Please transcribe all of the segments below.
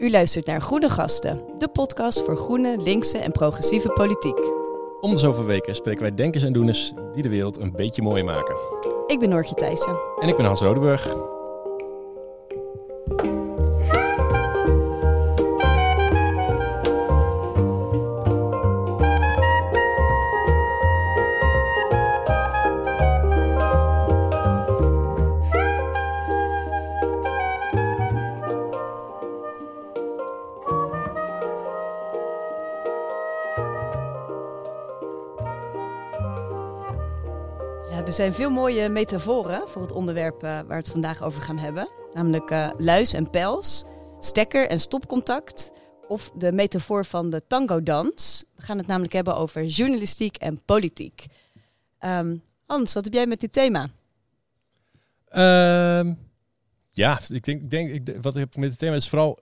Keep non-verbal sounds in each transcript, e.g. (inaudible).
U luistert naar Groene Gasten, de podcast voor groene, linkse en progressieve politiek. Om de zoveel weken spreken wij denkers en doeners die de wereld een beetje mooier maken. Ik ben Noortje Thijssen. En ik ben Hans Rodeburg. Zijn veel mooie metaforen voor het onderwerp eh, waar we het vandaag over gaan hebben. Namelijk eh, luis en pels, stekker en stopcontact of de metafoor van de tango-dans. We gaan het namelijk hebben over journalistiek en politiek. Ehm, Hans, wat heb jij met dit thema? Ehm, ja, ik denk, ik denk ik, wat ik heb met het thema is vooral.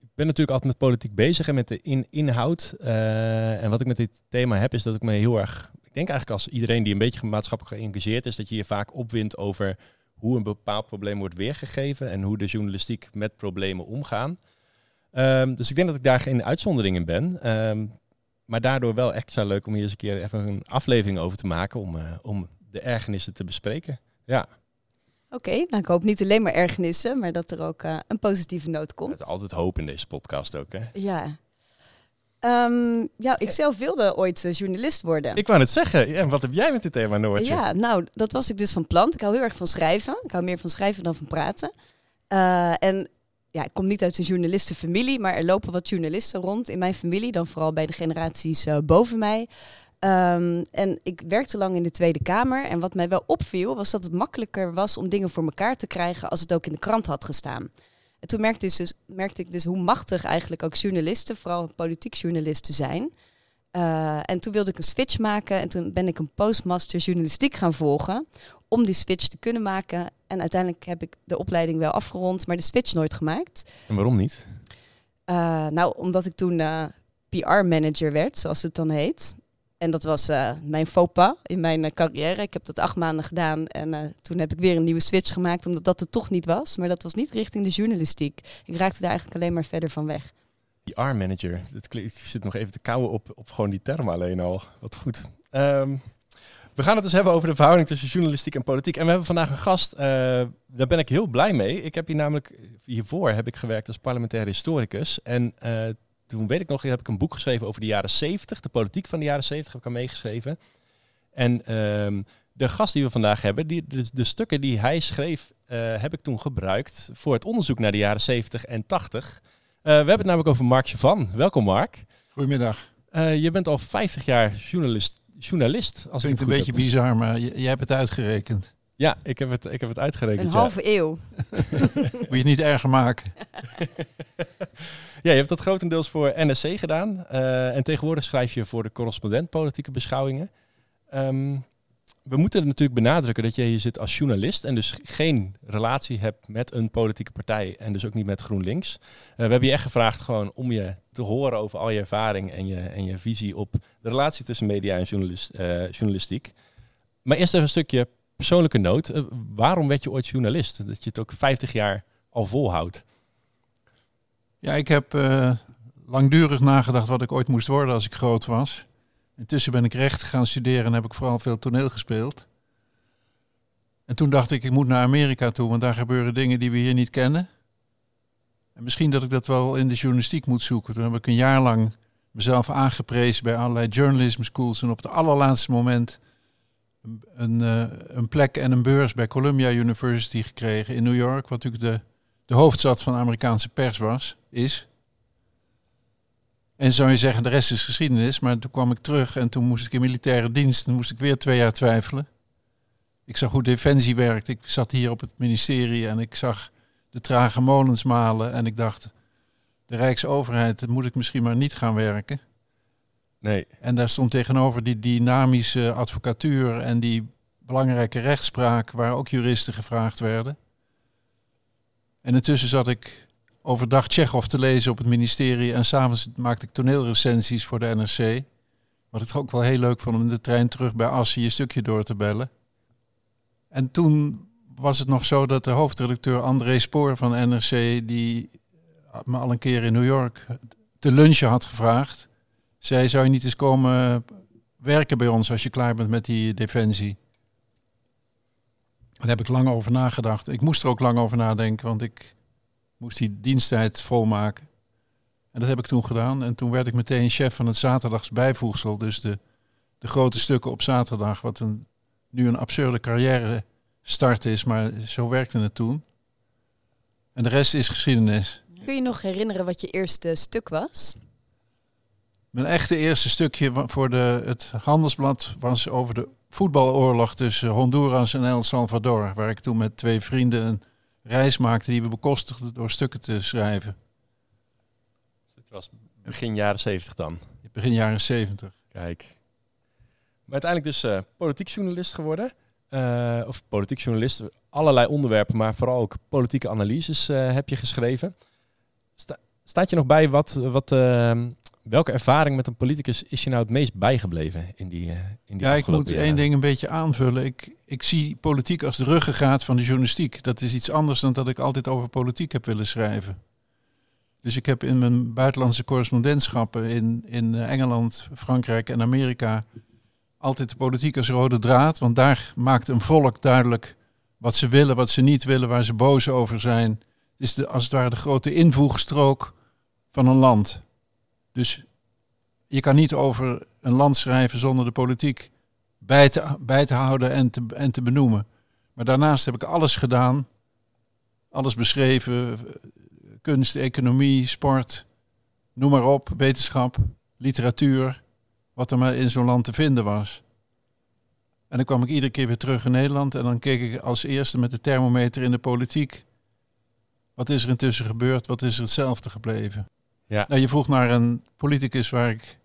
Ik ben natuurlijk altijd met politiek bezig en met de in, inhoud. Eh, en wat ik met dit thema heb, is dat ik me heel erg. Ik denk eigenlijk als iedereen die een beetje maatschappelijk geëngageerd is, dat je je vaak opwindt over hoe een bepaald probleem wordt weergegeven en hoe de journalistiek met problemen omgaan. Ehm, dus ik denk dat ik daar geen uitzondering in ben. Ehm, maar daardoor wel extra leuk om hier eens een keer even een aflevering over te maken om, eh, om de ergernissen te bespreken. Ja, Oké, nou ik hoop niet alleen maar ergernissen, maar dat er ook eh, een positieve noot er komt. is altijd hoop in deze podcast ook. Hè? Ja. Ehm, ja, ik zelf wilde ooit eh, journalist worden. Ik wou het zeggen. En wat heb jij met dit thema, Noortje? Ja, nou, dat was ik dus van plan. Ik hou heel erg van schrijven. Ik hou meer van schrijven dan van praten. Eh, en ja, ik kom niet uit een journalistenfamilie, maar er lopen wat journalisten rond in mijn familie, dan vooral bij de generaties eh, boven mij. Ehm, en ik werkte lang in de Tweede Kamer. En wat mij wel opviel, was dat het makkelijker was om dingen voor elkaar te krijgen als het ook in de krant had gestaan. En toen merkte ik dus, merkte ik dus hoe machtig eigenlijk ook journalisten, vooral politiek journalisten, zijn. Eh, en toen wilde ik een switch maken en toen ben ik een postmaster journalistiek gaan volgen om die switch te kunnen maken. En uiteindelijk heb ik de opleiding wel afgerond, maar de switch nooit gemaakt. En waarom niet? Eh, nou, omdat ik toen PR-manager werd, zoals het dan heet. En dat was eh, mijn faux pas in mijn eh, carrière. Ik heb dat acht maanden gedaan en eh, toen heb ik weer een nieuwe switch gemaakt, omdat dat het toch niet was. Maar dat was niet richting de journalistiek. Ik raakte daar eigenlijk alleen maar verder van weg. Die R-manager. Ik zit nog even te kauwen op, op gewoon die term alleen al. Wat goed. Ehm, we gaan het dus hebben over de verhouding tussen journalistiek en politiek. En we hebben vandaag een gast. daar ben ik heel blij mee. Ik heb hier namelijk, hiervoor heb ik gewerkt als parlementair historicus. En toen weet ik nog, heb ik een boek geschreven over de jaren 70. De politiek van de jaren 70 heb ik aan meegeschreven. En ehm, de gast die we vandaag hebben, die, de, de stukken die hij schreef, eh, heb ik toen gebruikt voor het onderzoek naar de jaren 70 en 80. Eh, we hebben het namelijk over Mark Chavan. Welkom Mark. Goedemiddag. Eh, je bent al 50 jaar journalist. journalist als ik Klinkt het een beetje heb. bizar, maar jij hebt het uitgerekend. Ja, ik heb het, ik heb het uitgerekend. Een ja. halve eeuw. Moet je het niet erger maken. (laughs) Ja, je hebt dat grotendeels voor NSC gedaan. eh, en tegenwoordig schrijf je voor de correspondent politieke beschouwingen. Ehm, we moeten natuurlijk benadrukken dat je hier zit als journalist en dus geen relatie hebt met een politieke partij en dus ook niet met GroenLinks. Eh, we hebben je echt gevraagd gewoon om je te horen over al je ervaring en je, en je visie op de relatie tussen media en journalist, eh, journalistiek. Maar eerst even een stukje persoonlijke noot. Eh, waarom werd je ooit journalist? Dat je het ook 50 jaar al volhoudt. Ja, ik heb eh, langdurig nagedacht wat ik ooit moest worden als ik groot was. Intussen ben ik recht gaan studeren en heb ik vooral veel toneel gespeeld. En toen dacht ik, ik moet naar Amerika toe, want daar gebeuren dingen die we hier niet kennen. En misschien dat ik dat wel in de journalistiek moet zoeken. Toen heb ik een jaar lang mezelf aangeprezen bij allerlei journalism schools. En op het allerlaatste moment een, eh, een plek en een beurs bij Columbia University gekregen in New York. Wat natuurlijk de, de hoofdstad van de Amerikaanse pers was, is. En zou je zeggen, de rest is geschiedenis. Maar toen kwam ik terug en toen moest ik in militaire dienst. Toen moest ik weer twee jaar twijfelen. Ik zag hoe defensie werkt. Ik zat hier op het ministerie en ik zag de trage molens malen. En ik dacht, de Rijksoverheid moet ik misschien maar niet gaan werken. Nee, En daar stond tegenover die dynamische advocatuur en die belangrijke rechtspraak waar ook juristen gevraagd werden. En intussen zat ik overdag Tsjechov te lezen op het ministerie en s'avonds maakte ik toneelrecensies voor de NRC. Wat ik ook wel heel leuk vond om in de trein terug bij Assie een stukje door te bellen. En toen was het nog zo dat de hoofdredacteur André Spoor van NRC, die me al een keer in New York te lunchen had gevraagd. Zij zou je niet eens komen werken bij ons als je klaar bent met die defensie. Daar heb ik lang over nagedacht. Ik moest er ook lang over nadenken, want ik moest die diensttijd volmaken. En dat heb ik toen gedaan. En toen werd ik meteen chef van het zaterdags bijvoegsel. Dus de, de grote stukken op zaterdag, wat een, nu een absurde carrière start is, maar zo werkte het toen. En de rest is geschiedenis. Kun je nog herinneren wat je eerste stuk was? Mijn echte eerste stukje voor de, het handelsblad was over de voetbaloorlog tussen Honduras en El Salvador. Waar ik toen met twee vrienden een reis maakte die we bekostigden door stukken te schrijven. Dit was begin jaren zeventig dan? Begin jaren zeventig. Kijk. Maar uiteindelijk dus uh, politiek journalist geworden. Uh, of politiek journalist, allerlei onderwerpen, maar vooral ook politieke analyses uh, heb je geschreven. Sta, staat je nog bij wat, wat, ehm, welke ervaring met een politicus is je nou het meest bijgebleven in die, in die Ja, ik moet één ding een beetje aanvullen. Ik, ik zie politiek als de ruggengraat van de journalistiek. Dat is iets anders dan dat ik altijd over politiek heb willen schrijven. Dus ik heb in mijn buitenlandse correspondentschappen in, in Engeland, Frankrijk en Amerika altijd de politiek als rode draad. Want daar maakt een volk duidelijk wat ze willen, wat ze niet willen, waar ze boos over zijn. Het is de, als het ware de grote invoegstrook van een land. Dus je kan niet over een land schrijven zonder de politiek bij te, bij te houden en te, en te benoemen. Maar daarnaast heb ik alles gedaan, alles beschreven, kunst, economie, sport, noem maar op, wetenschap, literatuur, wat er maar in zo'n land te vinden was. En dan kwam ik iedere keer weer terug in Nederland en dan keek ik als eerste met de thermometer in de politiek. Wat is er intussen gebeurd? Wat is er hetzelfde gebleven? Ja. Nou, je vroeg naar een politicus waar ik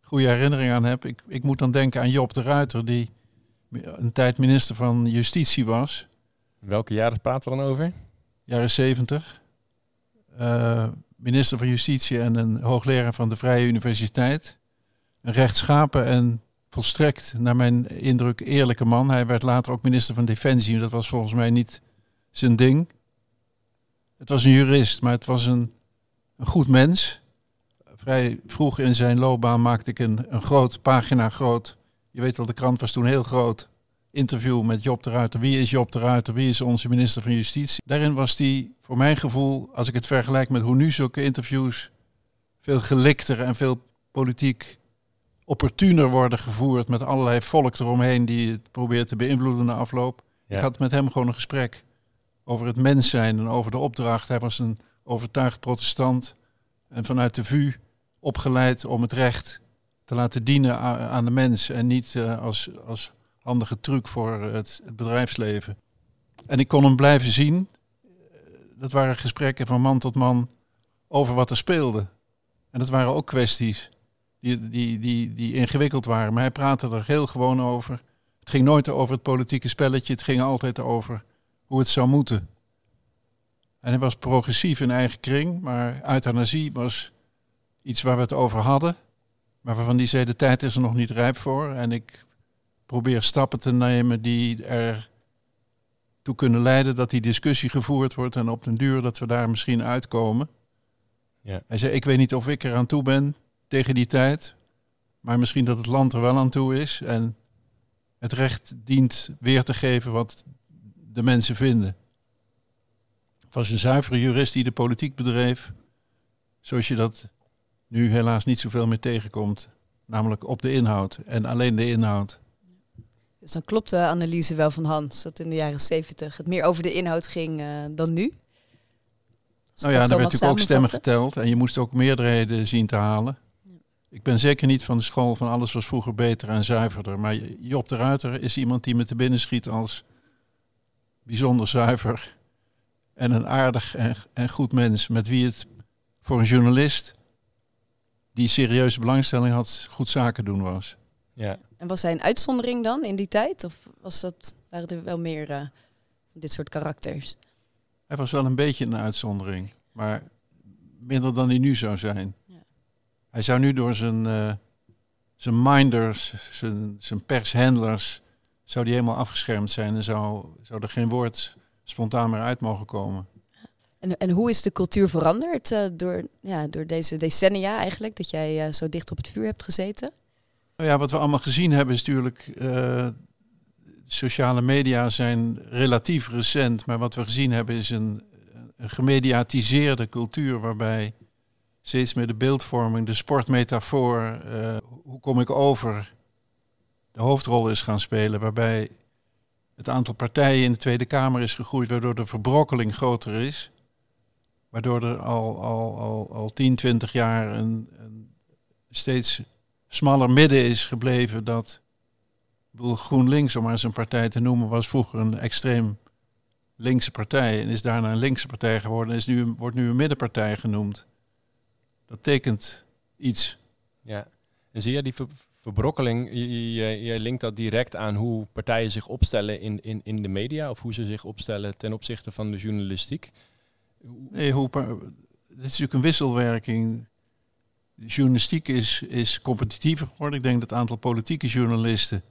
goede herinneringen aan heb. Ik, ik moet dan denken aan Job de Ruiter, die een tijd minister van Justitie was. Welke jaren praten we dan over? Jaren zeventig. Uh, minister van Justitie en een hoogleraar van de Vrije Universiteit. Een rechtschapen en volstrekt, naar mijn indruk, eerlijke man. Hij werd later ook minister van Defensie. Dat was volgens mij niet zijn ding. Het was een jurist, maar het was een, een goed mens. Vrij vroeg in zijn loopbaan maakte ik een, een groot, pagina groot. Je weet wel, de krant was toen heel groot. Interview met Job de Ruiter. Wie is Job de Ruiter? Wie is onze minister van Justitie? Daarin was die, voor mijn gevoel, als ik het vergelijk met hoe nu zulke interviews veel gelikter en veel politiek opportuner worden gevoerd met allerlei volk eromheen die het probeert te beïnvloeden na afloop. Ja. Ik had met hem gewoon een gesprek over het mens zijn en over de opdracht. Hij was een overtuigd protestant en vanuit de VU opgeleid om het recht te laten dienen aan de mens en niet uh, als, als handige truc voor het, het, bedrijfsleven. En ik kon hem blijven zien. Dat waren gesprekken van man tot man over wat er speelde. En dat waren ook kwesties die, die, die, die ingewikkeld waren. Maar hij praatte er heel gewoon over. Het ging nooit over het politieke spelletje. Het ging altijd over hoe het zou moeten. En hij was progressief in eigen kring, maar euthanasie was iets waar we het over hadden. Maar waarvan die zei, de tijd is er nog niet rijp voor. En ik probeer stappen te nemen die er toe kunnen leiden dat die discussie gevoerd wordt. En op den duur dat we daar misschien uitkomen. Ja. Hij zei, ik weet niet of ik er aan toe ben tegen die tijd. Maar misschien dat het land er wel aan toe is. En het recht dient weer te geven wat de mensen vinden. Was een zuivere jurist die de politiek bedreef. Zoals je dat nu helaas niet zoveel meer tegenkomt. Namelijk op de inhoud en alleen de inhoud. Dus dan klopt de analyse wel van Hans, dat in de jaren zeventig het meer over de inhoud ging uh, dan nu. Als nou ja, er werd natuurlijk ook stemmen geteld en je moest ook meerderheden zien te halen. Ja. Ik ben zeker niet van de school van alles was vroeger beter en zuiverder. Maar Job de Ruiter is iemand die me te binnen schiet als bijzonder zuiver en een aardig en, en goed mens met wie het voor een journalist die serieuze belangstelling had, goed zaken doen was. Ja. En was hij een uitzondering dan in die tijd? Of was dat, waren er wel meer uh, dit soort karakters? Hij was wel een beetje een uitzondering, maar minder dan hij nu zou zijn. Ja. Hij zou nu door zijn, uh, zijn minders, zijn, zijn pershandlers, zou die helemaal afgeschermd zijn en zou, zou er geen woord spontaan meer uit mogen komen. En, en hoe is de cultuur veranderd uh, door, ja, door deze decennia eigenlijk, dat jij uh, zo dicht op het vuur hebt gezeten? Nou ja, wat we allemaal gezien hebben is natuurlijk, uh, sociale media zijn relatief recent, maar wat we gezien hebben is een, een gemediatiseerde cultuur waarbij steeds meer de beeldvorming, de sportmetafoor, hoe kom ik over, de hoofdrol is gaan spelen, waarbij het aantal partijen in de Tweede Kamer is gegroeid, waardoor de verbrokkeling groter is. Waardoor er al, al, al, al 10, 20 jaar een, een steeds smaller midden is gebleven. Dat bedoel, GroenLinks, om maar een partij te noemen, was vroeger een extreem linkse partij. En is daarna een linkse partij geworden. En is nu, wordt nu een middenpartij genoemd. Dat tekent iets. Ja, en zie je die verbrokkeling, je, linkt dat direct aan hoe partijen zich opstellen in, in, in de media of hoe ze zich opstellen ten opzichte van de journalistiek. Nee, hoe, dit is natuurlijk een wisselwerking. Journalistiek is, is competitiever geworden. Ik denk dat het aantal politieke journalisten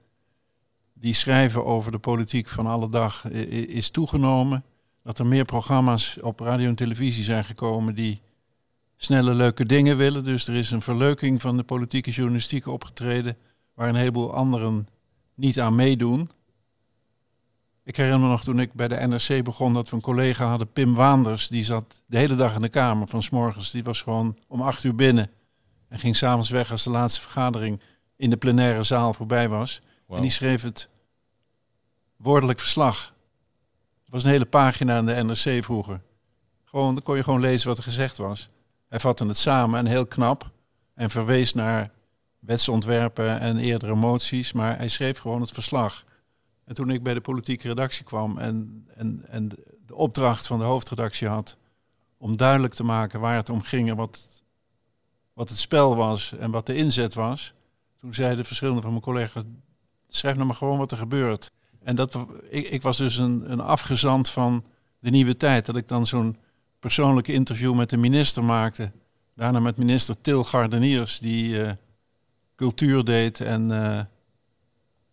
die schrijven over de politiek van alle dag is toegenomen. Dat er meer programma's op radio en televisie zijn gekomen die snelle leuke dingen willen. Dus er is een verleuking van de politieke journalistiek opgetreden, waar een heleboel anderen niet aan meedoen. Ik herinner me nog toen ik bij de NRC begon dat we een collega hadden, Pim Waanders, die zat de hele dag in de Kamer van s morgens. Die was gewoon om acht uur binnen en ging s'avonds weg als de laatste vergadering in de plenaire zaal voorbij was. En die schreef het woordelijk verslag. Het was een hele pagina in de NRC vroeger. Gewoon, dan kon je gewoon lezen wat er gezegd was. Hij vatte het samen en heel knap en verwees naar wetsontwerpen en eerdere moties, maar hij schreef gewoon het verslag. En toen ik bij de politieke redactie kwam en, en, en de opdracht van de hoofdredactie had om duidelijk te maken waar het om ging en wat, wat het spel was en wat de inzet was, toen zeiden verschillende van mijn collega's, schrijf nou maar gewoon wat er gebeurt. En dat, ik, ik was dus een, een afgezant van de nieuwe tijd, dat ik dan zo'n persoonlijke interview met de minister maakte. Daarna met minister Til Gardeniers, die uh, cultuur deed en, uh,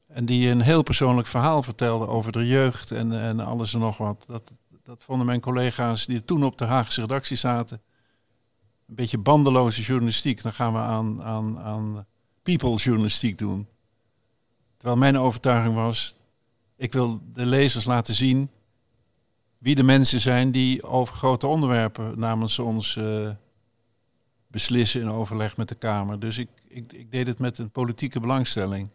en die een heel persoonlijk verhaal vertelde over de jeugd en, en alles en nog wat. Dat, dat vonden mijn collega's die toen op de Haagse redactie zaten. Een beetje bandeloze journalistiek. Dan gaan we aan, aan, aan people journalistiek doen. Terwijl mijn overtuiging was, ik wil de lezers laten zien wie de mensen zijn die over grote onderwerpen namens ons uh, beslissen in overleg met de Kamer. Dus ik, ik, ik deed het met een politieke belangstelling.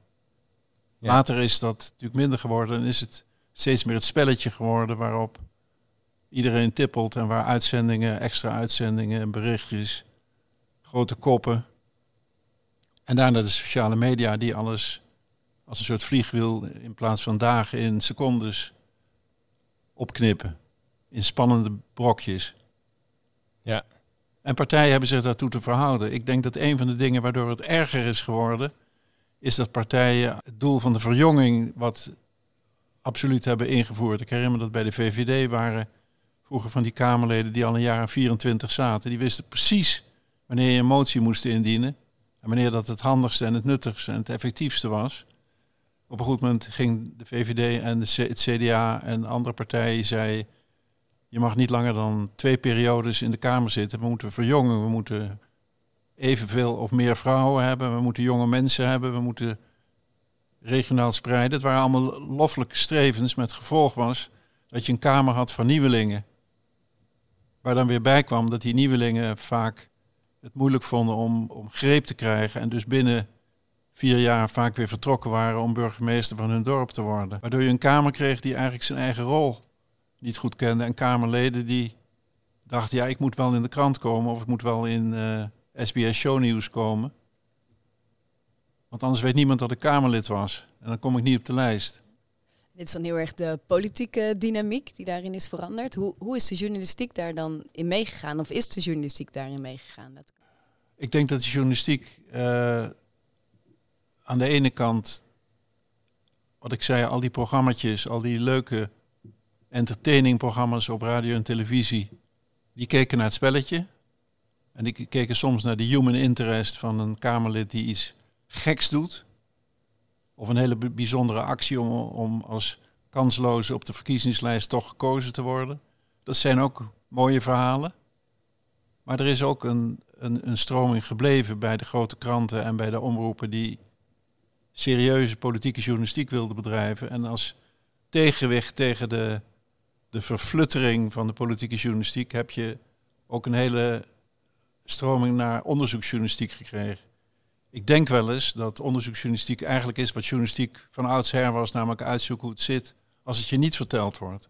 Later is dat natuurlijk minder geworden en is het steeds meer het spelletje geworden waarop iedereen tippelt en waar uitzendingen, extra uitzendingen en berichtjes, grote koppen. En daarna de sociale media die alles als een soort vliegwiel in plaats van dagen in secondes opknippen. In spannende brokjes. Ja. En partijen hebben zich daartoe te verhouden. Ik denk dat een van de dingen waardoor het erger is geworden, is dat partijen het doel van de verjonging wat absoluut hebben ingevoerd. Ik herinner me dat bij de VVD waren vroeger van die Kamerleden die al een jaar 24 zaten. Die wisten precies wanneer je een motie moest indienen. En wanneer dat het handigste en het nuttigste en het effectiefste was. Op een goed moment ging de VVD en de het CDA en andere partijen zei... je mag niet langer dan twee periodes in de Kamer zitten. We moeten verjongen, we moeten evenveel of meer vrouwen hebben. We moeten jonge mensen hebben, we moeten regionaal spreiden. Het waren allemaal loffelijke strevens met gevolg was dat je een Kamer had van nieuwelingen. Waar dan weer bij kwam dat die nieuwelingen vaak het moeilijk vonden om, om greep te krijgen. En dus binnen vier jaar vaak weer vertrokken waren om burgemeester van hun dorp te worden. Waardoor je een Kamer kreeg die eigenlijk zijn eigen rol niet goed kende. En Kamerleden die dachten, ja, ik moet wel in de krant komen of ik moet wel in uh, SBS Show News komen. Want anders weet niemand dat ik Kamerlid was. En dan kom ik niet op de lijst. Dit is dan heel erg de politieke dynamiek die daarin is veranderd. Hoe, hoe is de journalistiek daar dan in meegegaan? Of is de journalistiek daarin meegegaan? Ik denk dat de journalistiek uh, aan de ene kant, wat ik zei, al die programma's, al die leuke entertainingprogramma's op radio en televisie, die keken naar het spelletje. En die keken soms naar de human interest van een Kamerlid die iets geks doet. Of een hele bijzondere actie om, om als kansloze op de verkiezingslijst toch gekozen te worden. Dat zijn ook mooie verhalen. Maar er is ook een, een, een stroming gebleven bij de grote kranten en bij de omroepen die serieuze politieke journalistiek wilden bedrijven. En als tegenwicht tegen de, de verfluttering van de politieke journalistiek heb je ook een hele stroming naar onderzoeksjournalistiek gekregen. Ik denk wel eens dat onderzoeksjournalistiek eigenlijk is wat journalistiek van oudsher was, namelijk uitzoeken hoe het zit als het je niet verteld wordt.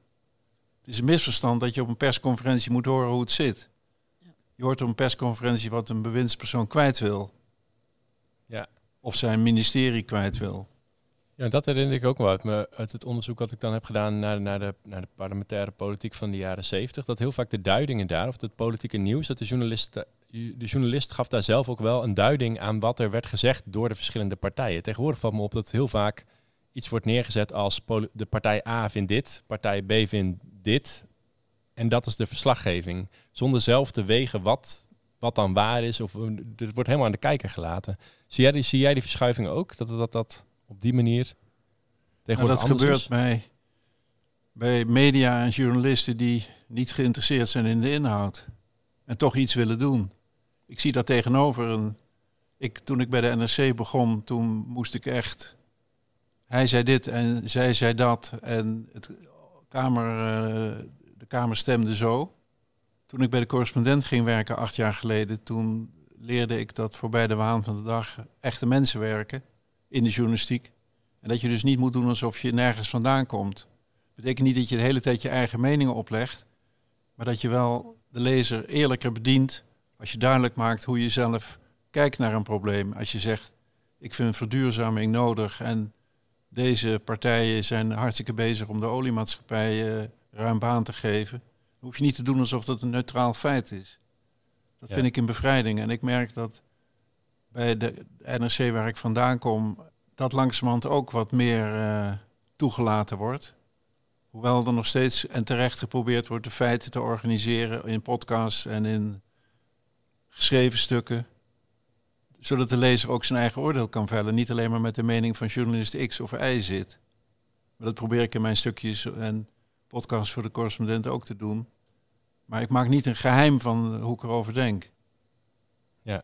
Het is een misverstand dat je op een persconferentie moet horen hoe het zit. Je hoort op een persconferentie wat een bewindspersoon kwijt wil. Of zijn ministerie kwijt wil. Ja, dat herinner ik ook wel uit, uit het onderzoek wat ik dan heb gedaan naar, naar, de, naar de parlementaire politiek van de jaren zeventig. Dat heel vaak de duidingen daar, of het politieke nieuws, dat de journalist, de journalist gaf daar zelf ook wel een duiding aan wat er werd gezegd door de verschillende partijen. Tegenwoordig valt me op dat heel vaak iets wordt neergezet als de partij A vindt dit, partij B vindt dit. En dat is de verslaggeving. Zonder zelf te wegen wat, wat dan waar is. Of, het wordt helemaal aan de kijker gelaten. Zie jij die, zie jij die verschuiving ook? Dat dat, dat op die manier tegenwoordig nou, Dat gebeurt bij, bij media en journalisten die niet geïnteresseerd zijn in de inhoud. En toch iets willen doen. Ik zie dat tegenover een... Ik, toen ik bij de NRC begon, toen moest ik echt... Hij zei dit en zij zei dat. En het kamer, uh, de Kamer stemde zo. Toen ik bij de correspondent ging werken acht jaar geleden, toen leerde ik dat voorbij de waan van de dag echte mensen werken in de journalistiek. En dat je dus niet moet doen alsof je nergens vandaan komt. Dat betekent niet dat je de hele tijd je eigen meningen oplegt, maar dat je wel de lezer eerlijker bedient als je duidelijk maakt hoe je zelf kijkt naar een probleem. Als je zegt, ik vind verduurzaming nodig en deze partijen zijn hartstikke bezig om de oliemaatschappijen ruim baan te geven. Hoef je niet te doen alsof dat een neutraal feit is. Dat vind ik een bevrijding. En ik merk dat bij de NRC waar ik vandaan kom, dat langzamerhand ook wat meer uh, toegelaten wordt. Hoewel er nog steeds en terecht geprobeerd wordt de feiten te organiseren in podcasts en in geschreven stukken. Zodat de lezer ook zijn eigen oordeel kan vellen. Niet alleen maar met de mening van journalist X of Y zit. Maar dat probeer ik in mijn stukjes en podcasts voor de correspondenten ook te doen. Maar ik maak niet een geheim van hoe ik erover denk. Ja.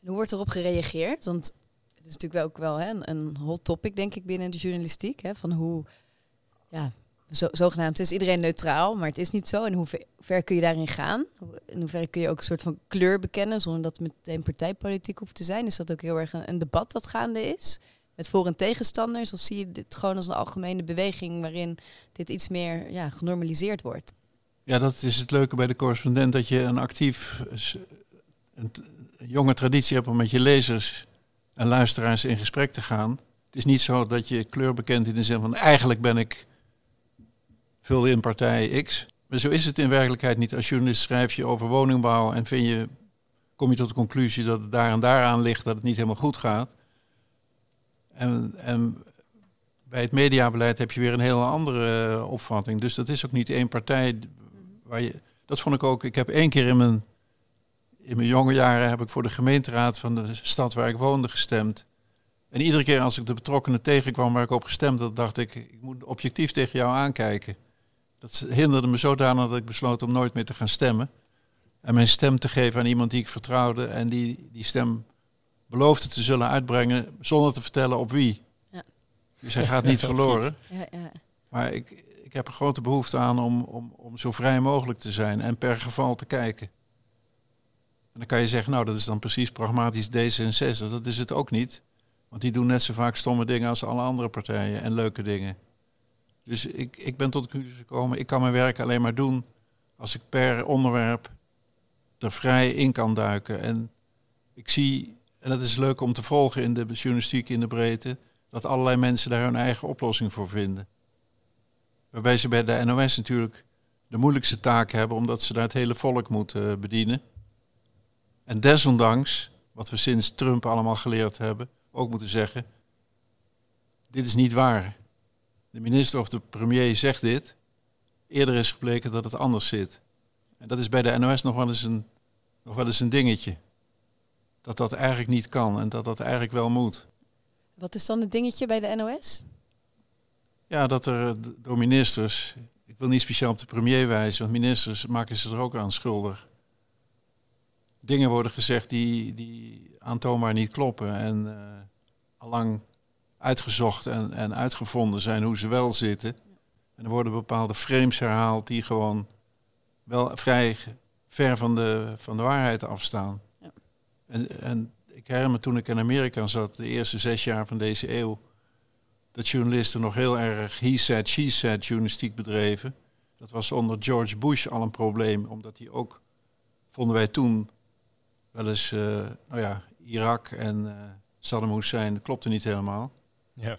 En hoe wordt erop gereageerd? Want het is natuurlijk wel ook wel hè, een, hot topic, denk ik, binnen de journalistiek. Hè, van hoe, ja, zo, zogenaamd is iedereen neutraal, maar het is niet zo. En hoe ver kun je daarin gaan? In hoeverre kun je ook een soort van kleur bekennen, zonder dat het meteen partijpolitiek hoeft te zijn? Is dat ook heel erg een, een debat dat gaande is? Met voor- en tegenstanders? Of zie je dit gewoon als een algemene beweging waarin dit iets meer ja, genormaliseerd wordt? Ja, dat is het leuke bij de correspondent, dat je een actief, een, jonge traditie hebt om met je lezers en luisteraars in gesprek te gaan. Het is niet zo dat je kleur bekent in de zin van eigenlijk ben ik vul in partij X. Maar zo is het in werkelijkheid niet. Als journalist schrijf je over woningbouw en vind je, kom je tot de conclusie dat het daar en daaraan ligt dat het niet helemaal goed gaat. En, bij het mediabeleid heb je weer een hele andere eh, opvatting. Dus dat is ook niet één partij waar je. Dat vond ik ook. Ik heb één keer in mijn, in mijn jonge jaren heb ik voor de gemeenteraad van de stad waar ik woonde gestemd. En iedere keer als ik de betrokkenen tegenkwam waar ik op gestemd had, dacht ik, ik moet objectief tegen jou aankijken. Dat hinderde me zodanig dat ik besloot om nooit meer te gaan stemmen. En mijn stem te geven aan iemand die ik vertrouwde en die die stem beloofde te zullen uitbrengen zonder te vertellen op wie. Ja. Dus hij gaat niet verloren. Ja, ja. Maar ik, ik heb een grote behoefte aan om, om, om zo vrij mogelijk te zijn en per geval te kijken. En dan kan je zeggen, nou dat is dan precies pragmatisch D66. Dat is het ook niet. Want die doen net zo vaak stomme dingen als alle andere partijen en leuke dingen. Dus ik, ik ben tot de conclusie gekomen, ik kan mijn werk alleen maar doen als ik per onderwerp er vrij in kan duiken. En ik zie, en dat is leuk om te volgen in de journalistiek in de breedte, dat allerlei mensen daar hun eigen oplossing voor vinden. Waarbij ze bij de NOS natuurlijk de moeilijkste taak hebben, omdat ze daar het hele volk moeten eh, bedienen. En desondanks, wat we sinds Trump allemaal geleerd hebben, ook moeten zeggen, dit is niet waar. De minister of de premier zegt dit. Eerder is gebleken dat het anders zit. En dat is bij de NOS nog wel eens een, nog wel eens een dingetje. Dat dat eigenlijk niet kan en dat dat eigenlijk wel moet. Wat is dan het dingetje bij de NOS? Ja, dat er door ministers ik wil niet speciaal op de premier wijzen, want ministers maken ze er ook aan schuldig. Dingen worden gezegd die, die aantoonbaar niet kloppen en uh, allang uitgezocht en, en uitgevonden zijn hoe ze wel zitten. En er worden bepaalde frames herhaald die gewoon wel vrij ver van de, van de waarheid afstaan. En, en ik herinner me toen ik in Amerika zat, de eerste zes jaar van deze eeuw, dat journalisten nog heel erg he said, she said journalistiek bedreven. Dat was onder George Bush al een probleem, omdat hij ook, vonden wij toen, wel eens, uh, nou ja, Irak en uh, Saddam Hussein, dat klopte niet helemaal. Ja.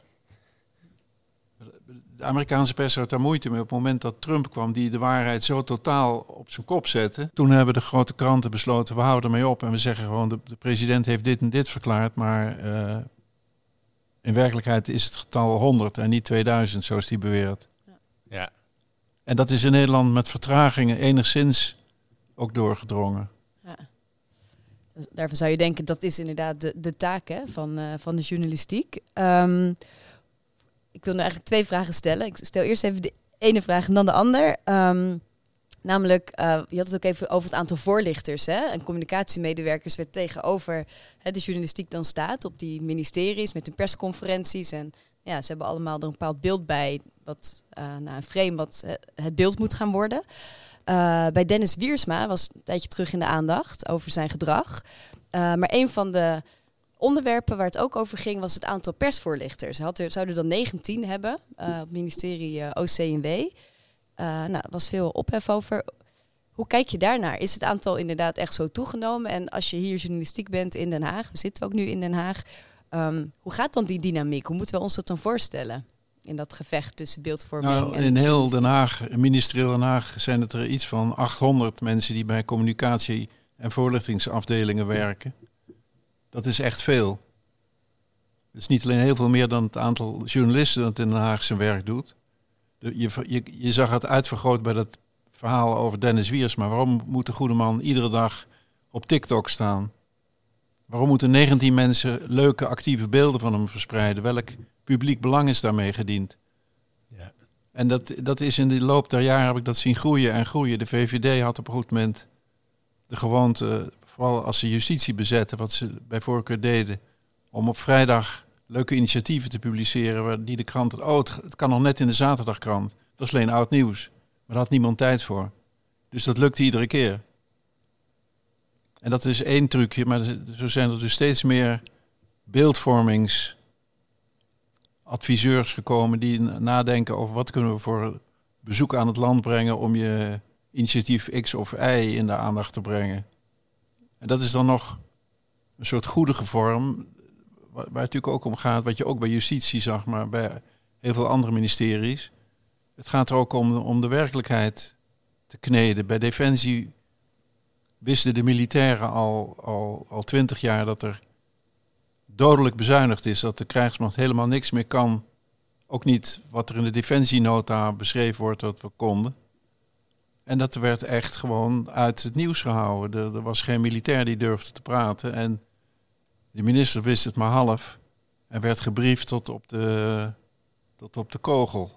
De Amerikaanse pers had daar moeite mee op het moment dat Trump kwam, die de waarheid zo totaal op zijn kop zette. Toen hebben de grote kranten besloten, we houden ermee op en we zeggen gewoon, de, de president heeft dit en dit verklaard, maar uh, in werkelijkheid is het getal 100 en niet 2000, zoals hij beweert. Ja. En dat is in Nederland met vertragingen enigszins ook doorgedrongen. Ja. Dus daarvan zou je denken, dat is inderdaad de, de taak hè, van, uh, van de journalistiek. Um, ik wil nu eigenlijk twee vragen stellen. Ik stel eerst even de ene vraag en dan de ander. Um, Namelijk, uh, je had het ook even over het aantal voorlichters. Hè? En communicatiemedewerkers werd tegenover hè, de journalistiek dan staat op die ministeries met hun persconferenties. En ja, ze hebben allemaal er een bepaald beeld bij, wat, uh, nou, een frame wat uh, het beeld moet gaan worden. bij Dennis Wiersma was een tijdje terug in de aandacht over zijn gedrag. maar een van de onderwerpen waar het ook over ging was het aantal persvoorlichters. Hij had er, zouden dan 19 hebben op het ministerie OCW. Uh, nou, was veel ophef over. Hoe kijk je daarnaar? Is het aantal inderdaad echt zo toegenomen? En als je hier journalistiek bent in Den Haag, we zitten ook nu in Den Haag, um, hoe gaat dan die dynamiek? Hoe moeten we ons dat dan voorstellen? In dat gevecht tussen beeldvorming nou, en... In heel Den Haag, ministerieel Den Haag, zijn het er iets van 800 mensen die bij communicatie- en voorlichtingsafdelingen werken. Dat is echt veel. Het is niet alleen heel veel meer dan het aantal journalisten dat in Den Haag zijn werk doet je, je, je zag het uitvergroot bij dat verhaal over Dennis Wiers. Maar waarom moet de goede man iedere dag op TikTok staan? Waarom moeten 19 mensen leuke, actieve beelden van hem verspreiden? Welk publiek belang is daarmee gediend? Ja. En dat, dat is in de loop der jaren heb ik dat zien groeien en groeien. De VVD had op een goed moment de gewoonte, vooral als ze justitie bezetten, wat ze bij voorkeur deden, om op vrijdag leuke initiatieven te publiceren. Waar die de krant. Oh, het, kan nog net in de zaterdagkrant. Dat is alleen oud nieuws. Maar daar had niemand tijd voor. Dus dat lukte iedere keer. En dat is één trucje, maar zo zijn er dus steeds meer beeldvormingsadviseurs gekomen die nadenken over wat kunnen we voor bezoek aan het land brengen om je initiatief X of Y in de aandacht te brengen. En dat is dan nog een soort goede vorm waar, het natuurlijk ook om gaat, wat je ook bij justitie zag, maar bij heel veel andere ministeries. Het gaat er ook om, om de werkelijkheid te kneden. Bij Defensie wisten de militairen al, al, al twintig jaar dat er dodelijk bezuinigd is, dat de krijgsmacht helemaal niks meer kan. Ook niet wat er in de defensienota beschreven wordt dat we konden. En dat werd echt gewoon uit het nieuws gehouden. Er, was geen militair die durfde te praten. En de minister wist het maar half en werd gebriefd tot op de, tot op de kogel.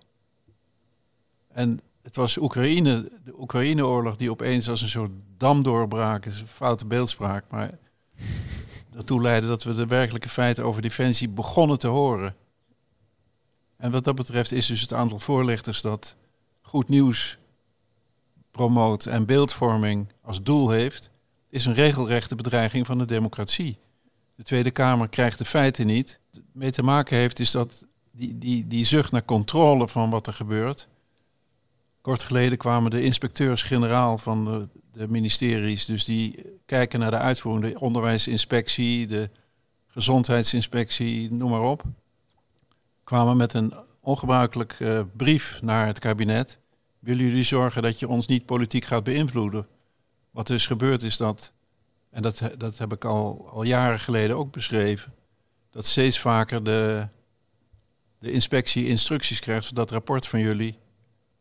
En het was Oekraïne, de Oekraïne-oorlog die opeens als een soort dam doorbraak, is een foute beeldspraak, maar daartoe leidde dat we de werkelijke feiten over defensie begonnen te horen. En wat dat betreft is dus het aantal voorlichters dat goed nieuws promoot en beeldvorming als doel heeft, is een regelrechte bedreiging van de democratie de Tweede Kamer krijgt de feiten niet. Mee te maken heeft is dat die, die, die zucht naar controle van wat er gebeurt. Kort geleden kwamen de inspecteurs-generaal van de, de, ministeries, dus die kijken naar de uitvoering, de onderwijsinspectie, de gezondheidsinspectie, noem maar op, kwamen met een ongebruikelijk uh, brief naar het kabinet. Willen jullie zorgen dat je ons niet politiek gaat beïnvloeden? Wat dus gebeurd is dat en dat, dat heb ik al, al jaren geleden ook beschreven, dat steeds vaker de, de inspectie instructies krijgt. Dat rapport van jullie,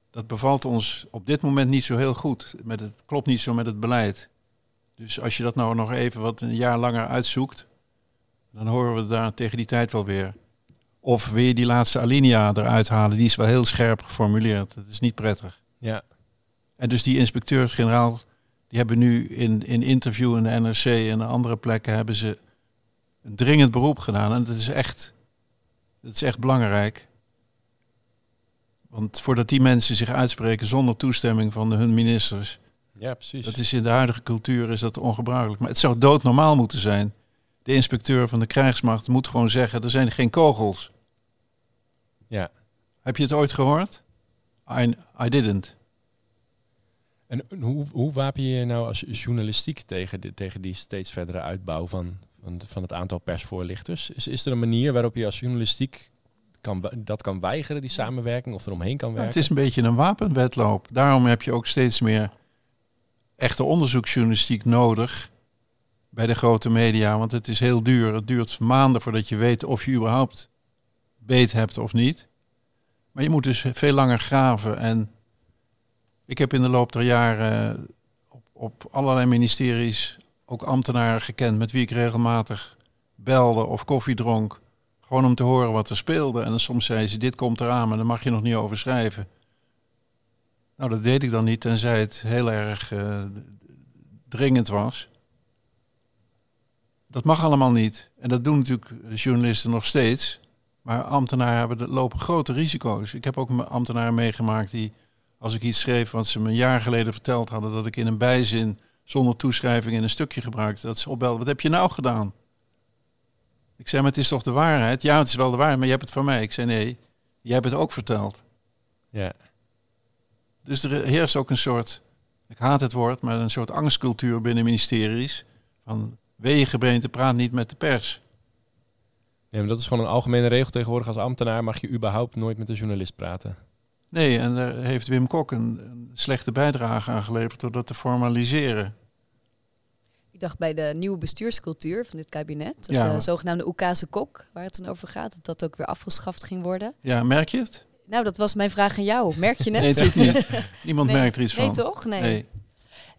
dat bevalt ons op dit moment niet zo heel goed. Met het klopt niet zo met het beleid. Dus als je dat nou nog even wat een jaar langer uitzoekt, dan horen we daar tegen die tijd wel weer. Of weer die laatste alinea eruit halen, die is wel heel scherp geformuleerd. Dat is niet prettig. Ja. En dus die inspecteurs-generaal, die hebben nu in, in interview in de NRC en andere plekken hebben ze een dringend beroep gedaan. En dat is echt, dat is echt belangrijk. Want voordat die mensen zich uitspreken zonder toestemming van hun ministers, Ja, precies. dat is in de huidige cultuur is dat ongebruikelijk. Maar het zou doodnormaal moeten zijn. De inspecteur van de krijgsmacht moet gewoon zeggen, er zijn geen kogels. Ja. Heb je het ooit gehoord? I, I didn't. En hoe, hoe wapen je je nou als journalistiek tegen, de, tegen die steeds verdere uitbouw van, van, van het aantal persvoorlichters? Is, is er een manier waarop je als journalistiek kan, dat kan weigeren, die samenwerking, of eromheen kan Ja, werken? het is een beetje een wapenwedloop. Daarom heb je ook steeds meer echte onderzoeksjournalistiek nodig bij de grote media. Want het is heel duur. Het duurt maanden voordat je weet of je überhaupt beet hebt of niet. Maar je moet dus veel langer graven. En ik heb in de loop der jaren op, op allerlei ministeries ook ambtenaren gekend met wie ik regelmatig belde of koffie dronk. Gewoon om te horen wat er speelde. En dan soms zei ze, dit komt eraan, maar daar mag je nog niet over schrijven. Nou, dat deed ik dan niet, tenzij het heel erg eh, dringend was. Dat mag allemaal niet. En dat doen natuurlijk journalisten nog steeds. Maar ambtenaren hebben, de- lopen grote risico's. Ik heb ook ambtenaren meegemaakt die, als ik iets schreef wat ze me een jaar geleden verteld hadden, dat ik in een bijzin zonder toeschrijving in een stukje gebruikte, dat ze opbelden, wat heb je nou gedaan? Ik zei, maar het is toch de waarheid? Ja, het is wel de waarheid, maar je hebt het van mij. Ik zei, nee, jij hebt het ook verteld. Ja. Dus er heerst ook een soort, ik haat het woord, maar een soort angstcultuur binnen ministeries. Van weegebeente praat niet met de pers. Nee, maar dat is gewoon een algemene regel tegenwoordig. Als ambtenaar mag je überhaupt nooit met een journalist praten. Nee, en daar heeft Wim Kok een, een slechte bijdrage aan geleverd door dat te formaliseren. Ik dacht bij de nieuwe bestuurscultuur van dit kabinet, Ja. eh, zogenaamde Oekase Kok, waar het dan over gaat, dat dat ook weer afgeschaft ging worden. Ja, merk je het? Nou, dat was mijn vraag aan jou. Merk je (laughs) het? Nee, natuurlijk niet. (laughs) Niemand Nee. merkt er iets Nee, van. toch? Nee. Nee.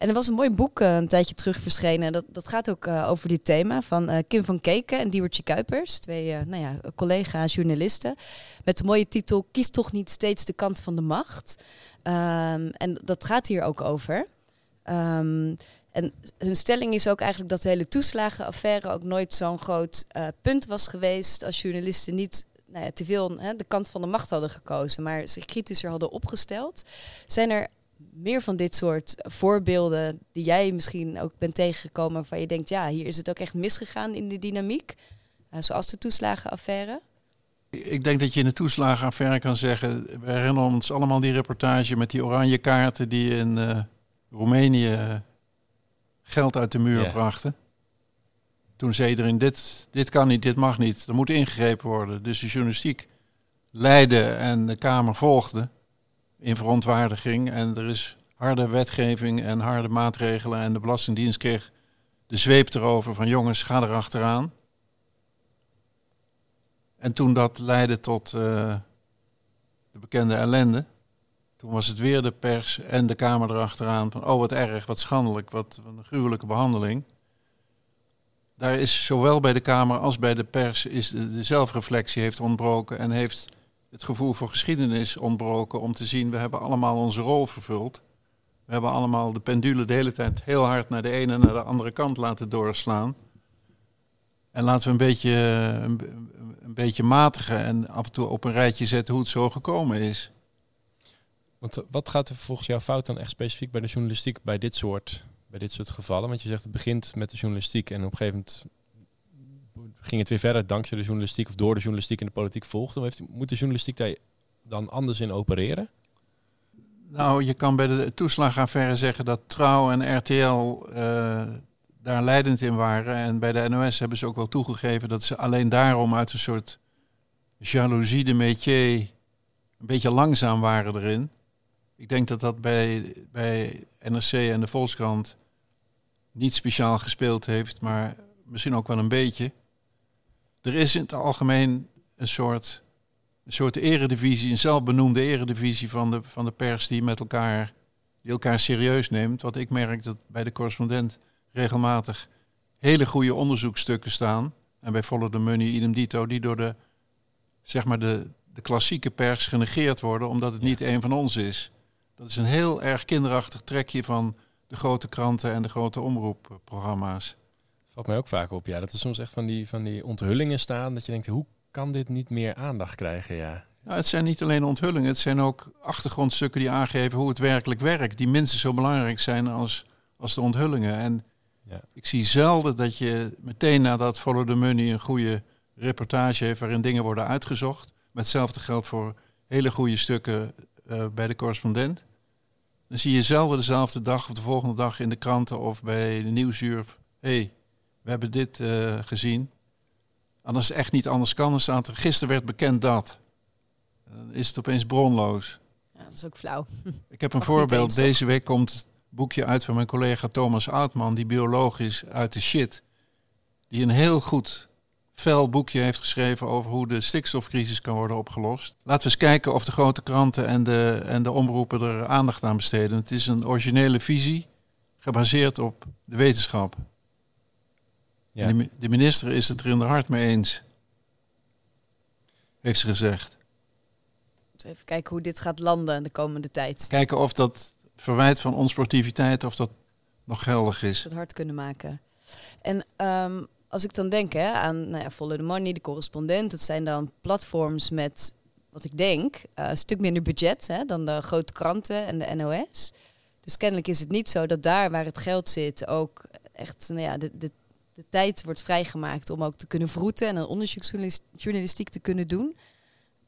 En er was een mooi boek eh, een tijdje terug verschenen. Dat, dat gaat ook eh, over dit thema van eh, Kim van Keken en Diewertje Kuipers. Twee nou ja, collega-journalisten. Met de mooie titel Kies toch niet steeds de kant van de macht. Ehm, en dat gaat hier ook over. Ehm, en hun stelling is ook eigenlijk dat de hele toeslagenaffaire ook nooit zo'n groot punt was geweest als journalisten niet nou ja, te veel de kant van de macht hadden gekozen, maar zich kritischer hadden opgesteld. Zijn er meer van dit soort voorbeelden die jij misschien ook bent tegengekomen waarvan je denkt, ja, hier is het ook echt misgegaan in de dynamiek, Eh, zoals de toeslagenaffaire? Ik denk dat je in de toeslagenaffaire kan zeggen... We herinneren ons allemaal die reportage met die oranje kaarten... die in eh, Roemenië geld uit de muur Ja. brachten. Toen zei iedereen, dit, dit kan niet, dit mag niet. Er moet ingegrepen worden. Dus de journalistiek leidde en de Kamer volgde in verontwaardiging. En er is harde wetgeving en harde maatregelen. En de Belastingdienst kreeg de zweep erover van jongens, ga erachteraan. En toen dat leidde tot eh, de bekende ellende, toen was het weer de pers en de Kamer erachteraan van oh wat erg, wat schandelijk, wat, een gruwelijke behandeling. Daar is zowel bij de Kamer als bij de pers is de, de zelfreflectie heeft ontbroken en heeft het gevoel voor geschiedenis ontbroken om te zien we hebben allemaal onze rol vervuld. We hebben allemaal de pendule de hele tijd heel hard naar de ene en naar de andere kant laten doorslaan. En laten we een beetje, een, beetje matigen en af en toe op een rijtje zetten hoe het zo gekomen is. Want eh, wat gaat er volgens jou fout dan echt specifiek bij de journalistiek bij dit soort, bij dit soort gevallen? Want je zegt het begint met de journalistiek en op een gegeven moment ging het weer verder dankzij de journalistiek of door de journalistiek en de politiek volgde. Heeft, moet de journalistiek daar dan anders in opereren? Nou, je kan bij de toeslagaffaire zeggen dat Trouw en RTL eh, daar leidend in waren. En bij de NOS hebben ze ook wel toegegeven dat ze alleen daarom uit een soort jaloezie de métier een beetje langzaam waren erin. Ik denk dat dat bij, bij NRC en de Volkskrant niet speciaal gespeeld heeft, maar misschien ook wel een beetje. Er is in het algemeen een soort, een soort eredivisie, een zelfbenoemde eredivisie van de, van de pers die met elkaar, die elkaar serieus neemt. Wat ik merk dat bij de correspondent regelmatig hele goede onderzoekstukken staan. En bij Follow the Money, idem dito, die door de, zeg maar de, de klassieke pers genegeerd worden omdat het niet een van ons is. Dat is een heel erg kinderachtig trekje van de grote kranten en de grote omroepprogramma's. Valt mij ook vaak op, ja. Dat er soms echt van die, van die onthullingen staan. Dat je denkt, hoe kan dit niet meer aandacht krijgen, ja. Nou, het zijn niet alleen onthullingen, het zijn ook achtergrondstukken die aangeven hoe het werkelijk werkt. Die minstens zo belangrijk zijn als, als de onthullingen. En Ja. ik zie zelden dat je meteen nadat Follow the Money een goede reportage heeft waarin dingen worden uitgezocht. Met hetzelfde geldt voor hele goede stukken eh, bij de correspondent. Dan zie je zelden dezelfde dag of de volgende dag in de kranten of bij de nieuwsuur. Hé, hey, we hebben dit eh, gezien. En als het echt niet anders kan, dan staat er gisteren werd bekend dat. Dan is het opeens bronloos. Ja, dat is ook flauw. Ik heb een Mag voorbeeld. Deze week komt het boekje uit van mijn collega Thomas Oudman, die bioloog is uit de shit. Die een heel goed, fel boekje heeft geschreven over hoe de stikstofcrisis kan worden opgelost. Laten we eens kijken of de grote kranten en de, en de omroepen er aandacht aan besteden. Het is een originele visie, gebaseerd op de wetenschap. Ja. De, mi- de minister is het er in de hart mee eens. Heeft ze gezegd. Even kijken hoe dit gaat landen de komende tijd. Kijken of dat verwijt van onsportiviteit, of dat nog geldig is. het hard kunnen maken. En ehm, als ik dan denk hè, aan nou ja, Follow the Money, de correspondent, dat zijn dan platforms met, wat ik denk, eh, een stuk minder budget hè, dan de grote kranten en de NOS. Dus kennelijk is het niet zo dat daar waar het geld zit ook echt nou ja, de, de, de tijd wordt vrijgemaakt om ook te kunnen vroeten en een onderzoeksjournalistiek te kunnen doen.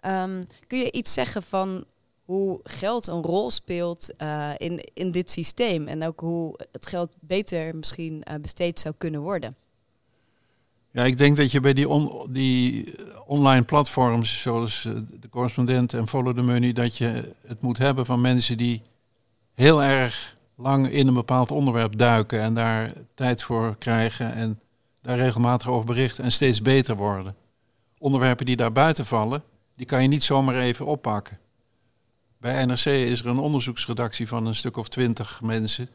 Ehm, kun je iets zeggen van hoe geld een rol speelt eh, in, in dit systeem. En ook hoe het geld beter misschien eh, besteed zou kunnen worden. Ja, ik denk dat je bij die, on- die online platforms zoals eh, de correspondent en Follow the Money, dat je het moet hebben van mensen die heel erg lang in een bepaald onderwerp duiken en daar tijd voor krijgen en daar regelmatig over berichten en steeds beter worden. Onderwerpen die daar buiten vallen, die kan je niet zomaar even oppakken. Bij NRC is er een onderzoeksredactie van een stuk of twintig mensen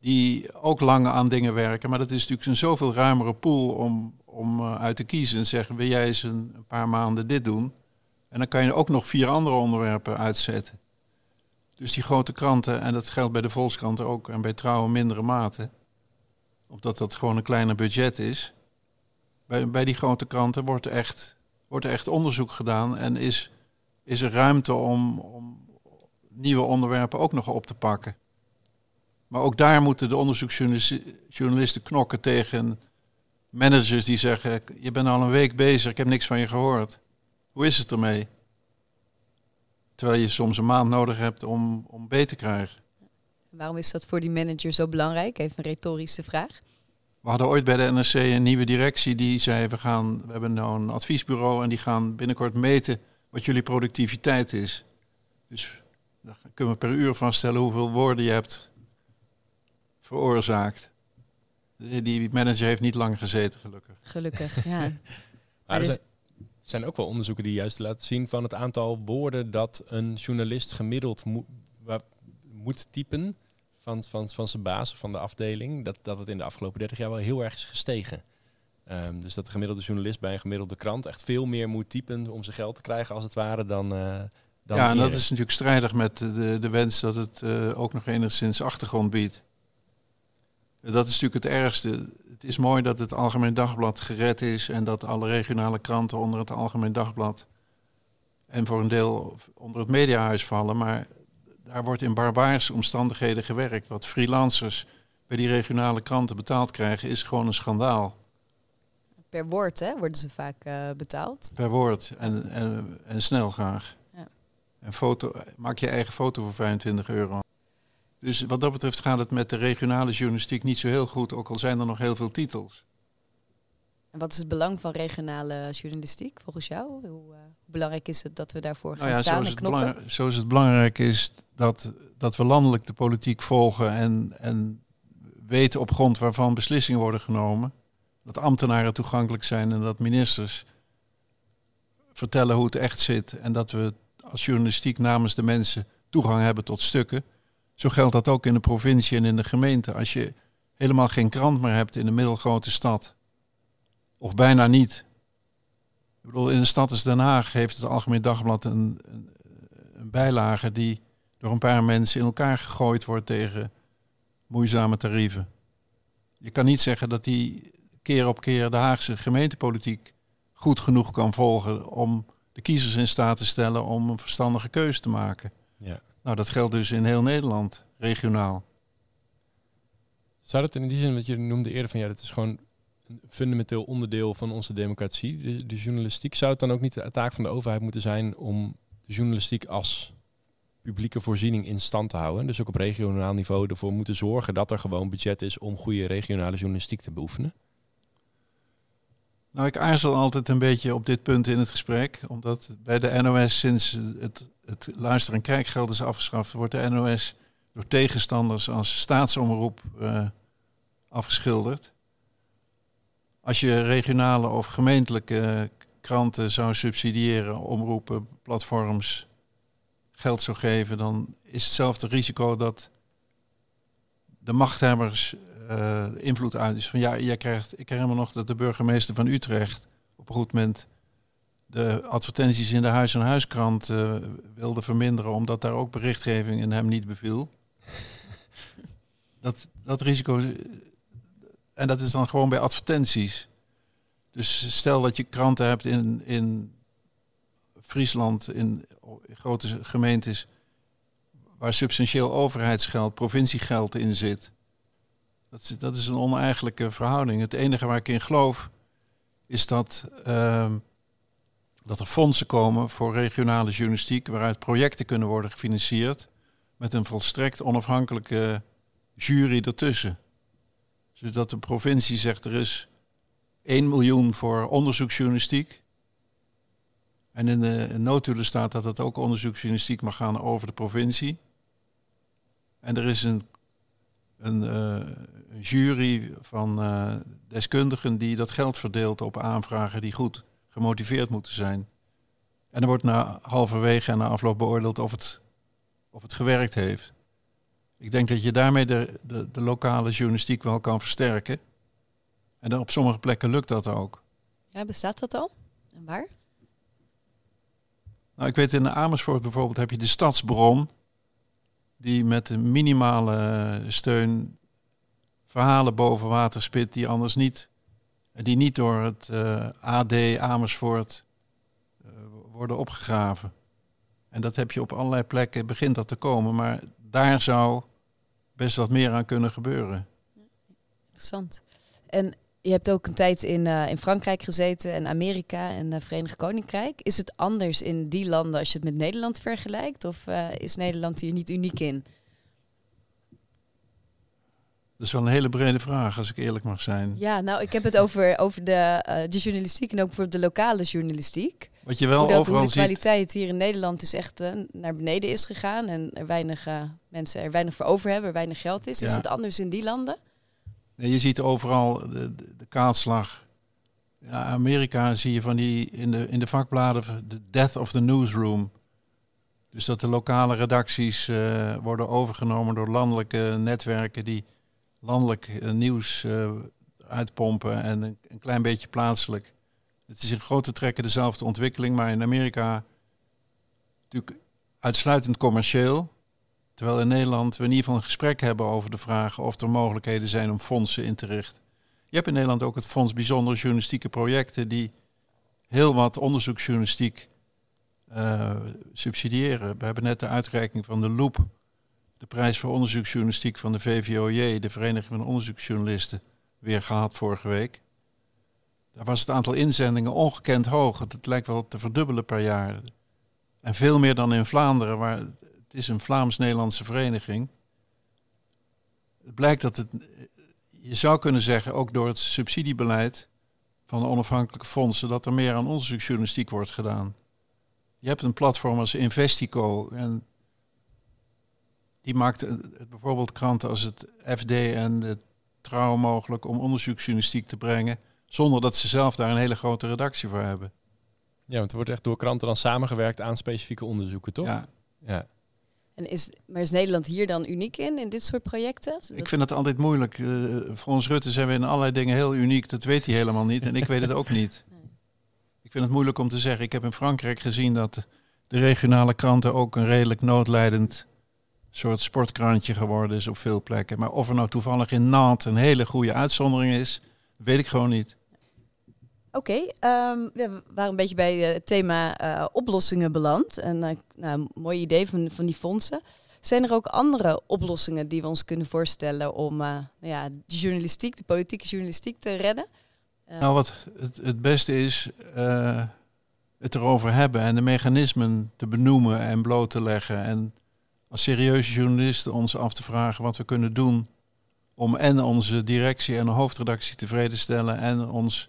die ook lang aan dingen werken. Maar dat is natuurlijk een zoveel ruimere pool om, om eh, uit te kiezen. En zeggen, wil jij eens een, een paar maanden dit doen? En dan kan je ook nog vier andere onderwerpen uitzetten. Dus die grote kranten, en dat geldt bij de Volkskrant ook en bij Trouw in mindere mate, omdat dat gewoon een kleiner budget is. Bij, bij die grote kranten wordt echt, wordt er echt onderzoek gedaan en is, is er ruimte om, om nieuwe onderwerpen ook nog op te pakken. Maar ook daar moeten de onderzoeksjournalisten knokken tegen managers die zeggen: Je bent al een week bezig, ik heb niks van je gehoord. Hoe is het ermee? Terwijl je soms een maand nodig hebt om, om beter te krijgen. Waarom is dat voor die manager zo belangrijk? Even een retorische vraag. We hadden ooit bij de NRC een nieuwe directie die zei: we, gaan, we hebben nou een adviesbureau en die gaan binnenkort meten wat jullie productiviteit is. Dus dan kunnen we per uur vaststellen hoeveel woorden je hebt veroorzaakt. Die manager heeft niet lang gezeten, gelukkig. Gelukkig, ja. (laughs) Maar Maar dus- zijn, zijn ook wel onderzoeken die juist laten zien van het aantal woorden dat een journalist gemiddeld moet, moet typen van, van, van zijn baas van de afdeling. Dat, dat het in de afgelopen 30 jaar wel heel erg is gestegen. Ehm, dus dat de gemiddelde journalist bij een gemiddelde krant echt veel meer moet typen om zijn geld te krijgen als het ware dan. eh dan ja, en dat is natuurlijk strijdig met de, de wens dat het eh, ook nog enigszins achtergrond biedt. Dat is natuurlijk het ergste. Het is mooi dat het Algemeen Dagblad gered is en dat alle regionale kranten onder het Algemeen Dagblad en voor een deel onder het Mediahuis vallen. Maar daar wordt in barbaarse omstandigheden gewerkt. Wat freelancers bij die regionale kranten betaald krijgen, is gewoon een schandaal. Per woord hè, worden ze vaak eh, betaald. Per woord en, en, en snel graag. Ja. En foto, maak je eigen foto voor 25 euro. Dus wat dat betreft gaat het met de regionale journalistiek niet zo heel goed, ook al zijn er nog heel veel titels. En wat is het belang van regionale journalistiek volgens jou? Hoe eh, belangrijk is het dat we daarvoor gaan Nou ja, staan zoals en het, knokken? belang- zoals het belangrijk is dat, dat we landelijk de politiek volgen en, en weten op grond waarvan beslissingen worden genomen. Dat ambtenaren toegankelijk zijn en dat ministers vertellen hoe het echt zit. En dat we als journalistiek namens de mensen toegang hebben tot stukken. Zo geldt dat ook in de provincie en in de gemeente. Als je helemaal geen krant meer hebt in een middelgrote stad, of bijna niet. Ik bedoel, in een stad als Den Haag heeft het Algemeen Dagblad een, een, een bijlage die door een paar mensen in elkaar gegooid wordt tegen moeizame tarieven. Je kan niet zeggen dat die keer op keer de Haagse gemeentepolitiek goed genoeg kan volgen om de kiezers in staat te stellen om een verstandige keuze te maken. Ja. Nou, dat geldt dus in heel Nederland, regionaal. Zou dat in die zin, wat je noemde eerder van ja, dat is gewoon een fundamenteel onderdeel van onze democratie, de, journalistiek. Zou het dan ook niet de taak van de overheid moeten zijn om de journalistiek als publieke voorziening in stand te houden? Dus ook op regionaal niveau ervoor moeten zorgen dat er gewoon budget is om goede regionale journalistiek te beoefenen? Nou, ik aarzel altijd een beetje op dit punt in het gesprek, omdat bij de NOS sinds het, het luister- en kijkgeld is afgeschaft, wordt de NOS door tegenstanders als staatsomroep uh, afgeschilderd. Als je regionale of gemeentelijke kranten zou subsidiëren, omroepen, platforms geld zou geven, dan is hetzelfde risico dat de machthebbers uh, invloed uit is. Van ja, jij krijgt, ik herinner me nog dat de burgemeester van Utrecht op een goed moment de advertenties in de Huis- en Huiskrant uh, wilde verminderen, omdat daar ook berichtgeving in hem niet beviel. dat, dat risico. En dat is dan gewoon bij advertenties. Dus stel dat je kranten hebt in, in Friesland, in grote gemeentes, waar substantieel overheidsgeld, provinciegeld in zit. Dat is, dat is een oneigenlijke verhouding. Het enige waar ik in geloof is dat, uh, dat er fondsen komen voor regionale journalistiek, waaruit projecten kunnen worden gefinancierd met een volstrekt onafhankelijke jury ertussen. Dus dat de provincie zegt er is 1 miljoen voor onderzoeksjournalistiek. En in de noodhulen staat dat het ook onderzoeksjournalistiek mag gaan over de provincie. En er is een, een, uh, een jury van uh, deskundigen die dat geld verdeelt op aanvragen die goed gemotiveerd moeten zijn. En er wordt na halverwege en na afloop beoordeeld of het, of het gewerkt heeft. Ik denk dat je daarmee de, de, de lokale journalistiek wel kan versterken. En op sommige plekken lukt dat ook. Ja, bestaat dat al? En waar? Nou, ik weet in Amersfoort bijvoorbeeld heb je de stadsbron. Die met een minimale steun verhalen boven water spit die anders niet, die niet door het eh, AD Amersfoort uh, worden opgegraven. En dat heb je op allerlei plekken, begint dat te komen, maar daar zou best wat meer aan kunnen gebeuren. Interessant. En je hebt ook een tijd in, uh, in Frankrijk gezeten en Amerika en het Verenigd Koninkrijk. Is het anders in die landen als je het met Nederland vergelijkt? Of is Nederland hier niet uniek in? Dat is wel een hele brede vraag, als ik eerlijk mag zijn. Ja, nou, ik heb het over, over de, de journalistiek en ook voor de lokale journalistiek. Wat je wel dat, overal de kwaliteit ziet... hier in Nederland is echt naar beneden is gegaan en er weinig mensen er weinig voor over hebben, er weinig geld is. Ja. Is het anders in die landen? Je ziet overal de, de, kaalslag. Ja, Amerika zie je van die in de, in de vakbladen de death of the newsroom. Dus dat de lokale redacties worden overgenomen door landelijke netwerken die landelijk uh, nieuws uh, uitpompen en een, een, klein beetje plaatselijk. Het is in grote trekken dezelfde ontwikkeling, maar in Amerika natuurlijk uitsluitend commercieel. Terwijl in Nederland we in ieder geval een gesprek hebben over de vraag of er mogelijkheden zijn om fondsen in te richten. Je hebt in Nederland ook het Fonds Bijzondere Journalistieke Projecten die heel wat onderzoeksjournalistiek uh, subsidiëren. We hebben net de uitreiking van de Loop de prijs voor onderzoeksjournalistiek van de VVOJ, de Vereniging van Onderzoeksjournalisten, weer gehad vorige week. Daar was het aantal inzendingen ongekend hoog. Het lijkt wel te verdubbelen per jaar. En veel meer dan in Vlaanderen, waar het is een Vlaams-Nederlandse vereniging. Het blijkt dat het, je zou kunnen zeggen, ook door het subsidiebeleid van de onafhankelijke fondsen, dat er meer aan onderzoeksjournalistiek wordt gedaan. Je hebt een platform als Investico en die maakt bijvoorbeeld kranten als het FD en de Trouw mogelijk om onderzoeksjournalistiek te brengen, zonder dat ze zelf daar een hele grote redactie voor hebben. Ja, want er wordt echt door kranten dan samengewerkt aan specifieke onderzoeken, toch? Ja. ja. En is, maar is Nederland hier dan uniek in, in dit soort projecten? Ik vind het altijd moeilijk. Uh, voor ons Rutte zijn we in allerlei dingen heel uniek. Dat weet hij helemaal niet en ik weet het ook (laughs) niet. Nee. Ik vind het moeilijk om te zeggen. Ik heb in Frankrijk gezien dat de regionale kranten ook een redelijk noodlijdend soort sportkrantje geworden is op veel plekken. Maar of er nou toevallig in Nantes een hele goede uitzondering is, weet ik gewoon niet. Oké, ehm, we waren een beetje bij eh, het thema eh, oplossingen beland. En uh, nou, mooi idee van, van die fondsen. Zijn er ook andere oplossingen die we ons kunnen voorstellen om nou ja, de journalistiek, de politieke journalistiek te redden? nou, wat het, het beste is, het erover hebben en de mechanismen te benoemen en bloot te leggen. En als serieuze journalisten ons af te vragen wat we kunnen doen om en onze directie en de hoofdredactie tevreden te stellen en ons,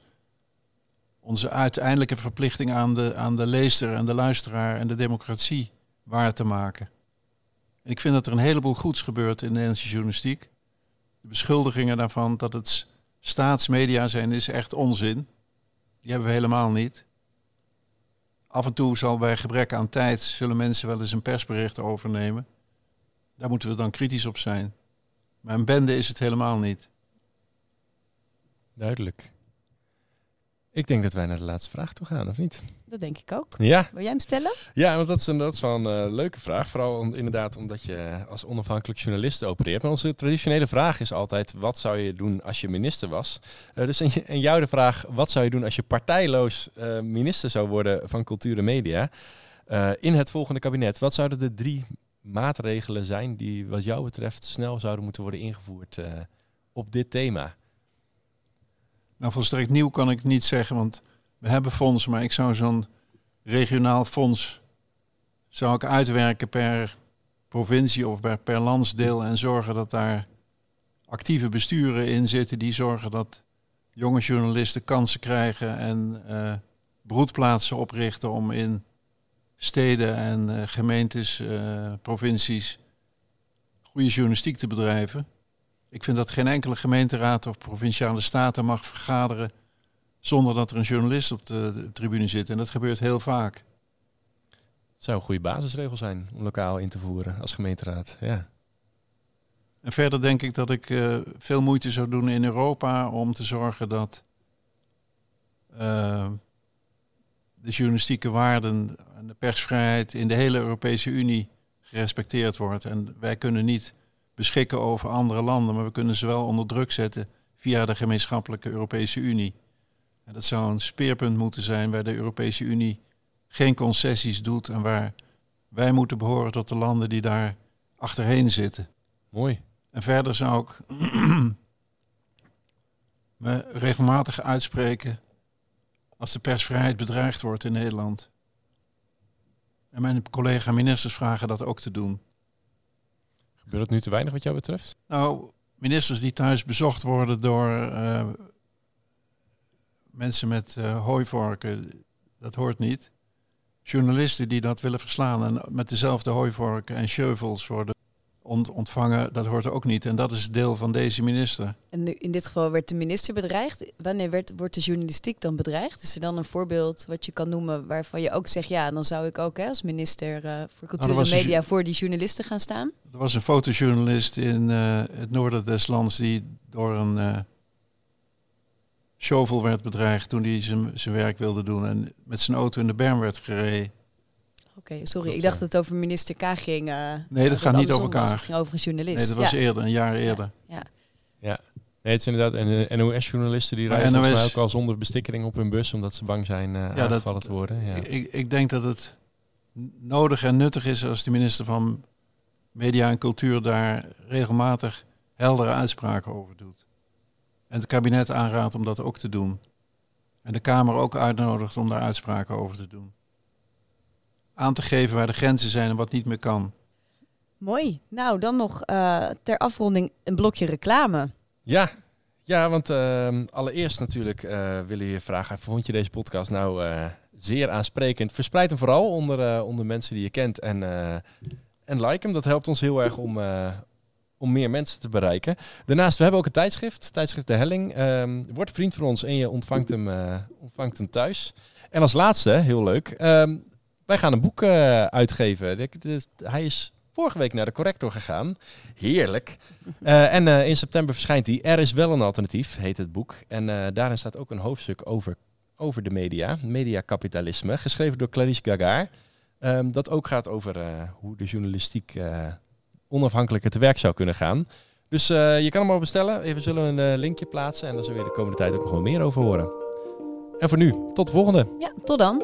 onze uiteindelijke verplichting aan de, aan de lezer en de luisteraar en de democratie waar te maken. ik vind dat er een heleboel goeds gebeurt in de Nederlandse journalistiek. De beschuldigingen daarvan dat het staatsmedia zijn is echt onzin. Die hebben we helemaal niet. Af en toe zal bij gebrek aan tijd zullen mensen wel eens een persbericht overnemen. Daar moeten we dan kritisch op zijn. Maar een bende is het helemaal niet. Duidelijk. Ik denk dat wij naar de laatste vraag toe gaan, of niet? Dat denk ik ook. Ja. Wil jij hem stellen? Ja, want dat is, een, dat is wel een uh, leuke vraag. Vooral om, inderdaad omdat je als onafhankelijk journalist opereert. Maar onze traditionele vraag is altijd, wat zou je doen als je minister was? Uh, dus en jou de vraag, wat zou je doen als je partijloos uh, minister zou worden van cultuur en media? in het volgende kabinet, wat zouden de drie maatregelen zijn die wat jou betreft snel zouden moeten worden ingevoerd op dit thema? Nou, volstrekt nieuw kan ik niet zeggen, want we hebben fondsen, maar ik zou zo'n regionaal fonds zou ik uitwerken per provincie of per, per landsdeel en zorgen dat daar actieve besturen in zitten die zorgen dat jonge journalisten kansen krijgen en uh, broedplaatsen oprichten om in steden en uh, gemeentes, uh, provincies goede journalistiek te bedrijven. Ik vind dat geen enkele gemeenteraad of provinciale staten mag vergaderen zonder dat er een journalist op de, tribune zit. En dat gebeurt heel vaak. Het zou een goede basisregel zijn om lokaal in te voeren als gemeenteraad. Ja. En verder denk ik dat ik uh, veel moeite zou doen in Europa om te zorgen dat uh, de journalistieke waarden en de persvrijheid in de hele Europese Unie gerespecteerd wordt. En wij kunnen niet beschikken over andere landen, maar we kunnen ze wel onder druk zetten via de gemeenschappelijke Europese Unie. En dat zou een speerpunt moeten zijn waar de Europese Unie geen concessies doet en waar wij moeten behoren tot de landen die daar achterheen zitten. Mooi. En verder zou ik (clears throat) me regelmatig uitspreken als de persvrijheid bedreigd wordt in Nederland. En mijn collega-ministers vragen dat ook te doen. Gebeurt het nu te weinig wat jou betreft? Nou, ministers die thuis bezocht worden door uh, mensen met uh, hooivorken, dat hoort niet. Journalisten die dat willen verslaan en met dezelfde hooivorken en shovels worden ontvangen, dat hoort ook niet. En dat is deel van deze minister. En in dit geval werd de minister bedreigd. Wanneer werd, wordt de journalistiek dan bedreigd? Is er dan een voorbeeld wat je kan noemen waarvan je ook zegt... ja, dan zou ik ook hè, als minister uh, voor cultuur nou, en media voor die journalisten gaan staan? Er was een fotojournalist in uh, het noorden des lands... die door een uh, shovel werd bedreigd toen hij zijn werk wilde doen... en met zijn auto in de berm werd gereden. Oké, sorry. Ik dacht dat het over minister K ging. Uh, nee, dat gaat niet over K. Het ging over een journalist. Nee, dat was eerder, een jaar eerder. Ja. ja. Nee, het is inderdaad. En NOS-journalisten die rijden NOS, mij ook al zonder bestikkering op hun bus, omdat ze bang zijn uh, ja, aangevallen te worden. Ja. Ik, ik denk dat het nodig en nuttig is als de minister van Media en Cultuur daar regelmatig heldere uitspraken over doet. En het kabinet aanraadt om dat ook te doen. En de Kamer ook uitnodigt om daar uitspraken over te doen aan te geven waar de grenzen zijn en wat niet meer kan. Mooi. Nou, dan nog uh, ter afronding een blokje reclame. Ja, ja want uh, allereerst natuurlijk uh, willen je vragen, vond je deze podcast nou uh, zeer aansprekend? Verspreid hem vooral onder, onder mensen die je kent en, en like hem. Dat helpt ons heel erg om, om meer mensen te bereiken. Daarnaast, we hebben ook een tijdschrift, tijdschrift De Helling. Um, word vriend van ons en je ontvangt hem, ontvangt hem thuis. En als laatste, heel leuk, um, wij gaan een boek uh, uitgeven. Hij is vorige week naar de corrector gegaan. Heerlijk. Uh, en uh, in september verschijnt hij. Er is wel een alternatief, heet het boek. En daarin staat ook een hoofdstuk over, over de media, mediakapitalisme, geschreven door Clarice Gagar. Um, dat ook gaat over hoe de journalistiek onafhankelijker te werk zou kunnen gaan. Dus eh, je kan hem al bestellen. We zullen een eh, linkje plaatsen en daar zullen we de komende tijd ook nog wel meer over horen. En voor nu, tot de volgende. Ja, tot dan.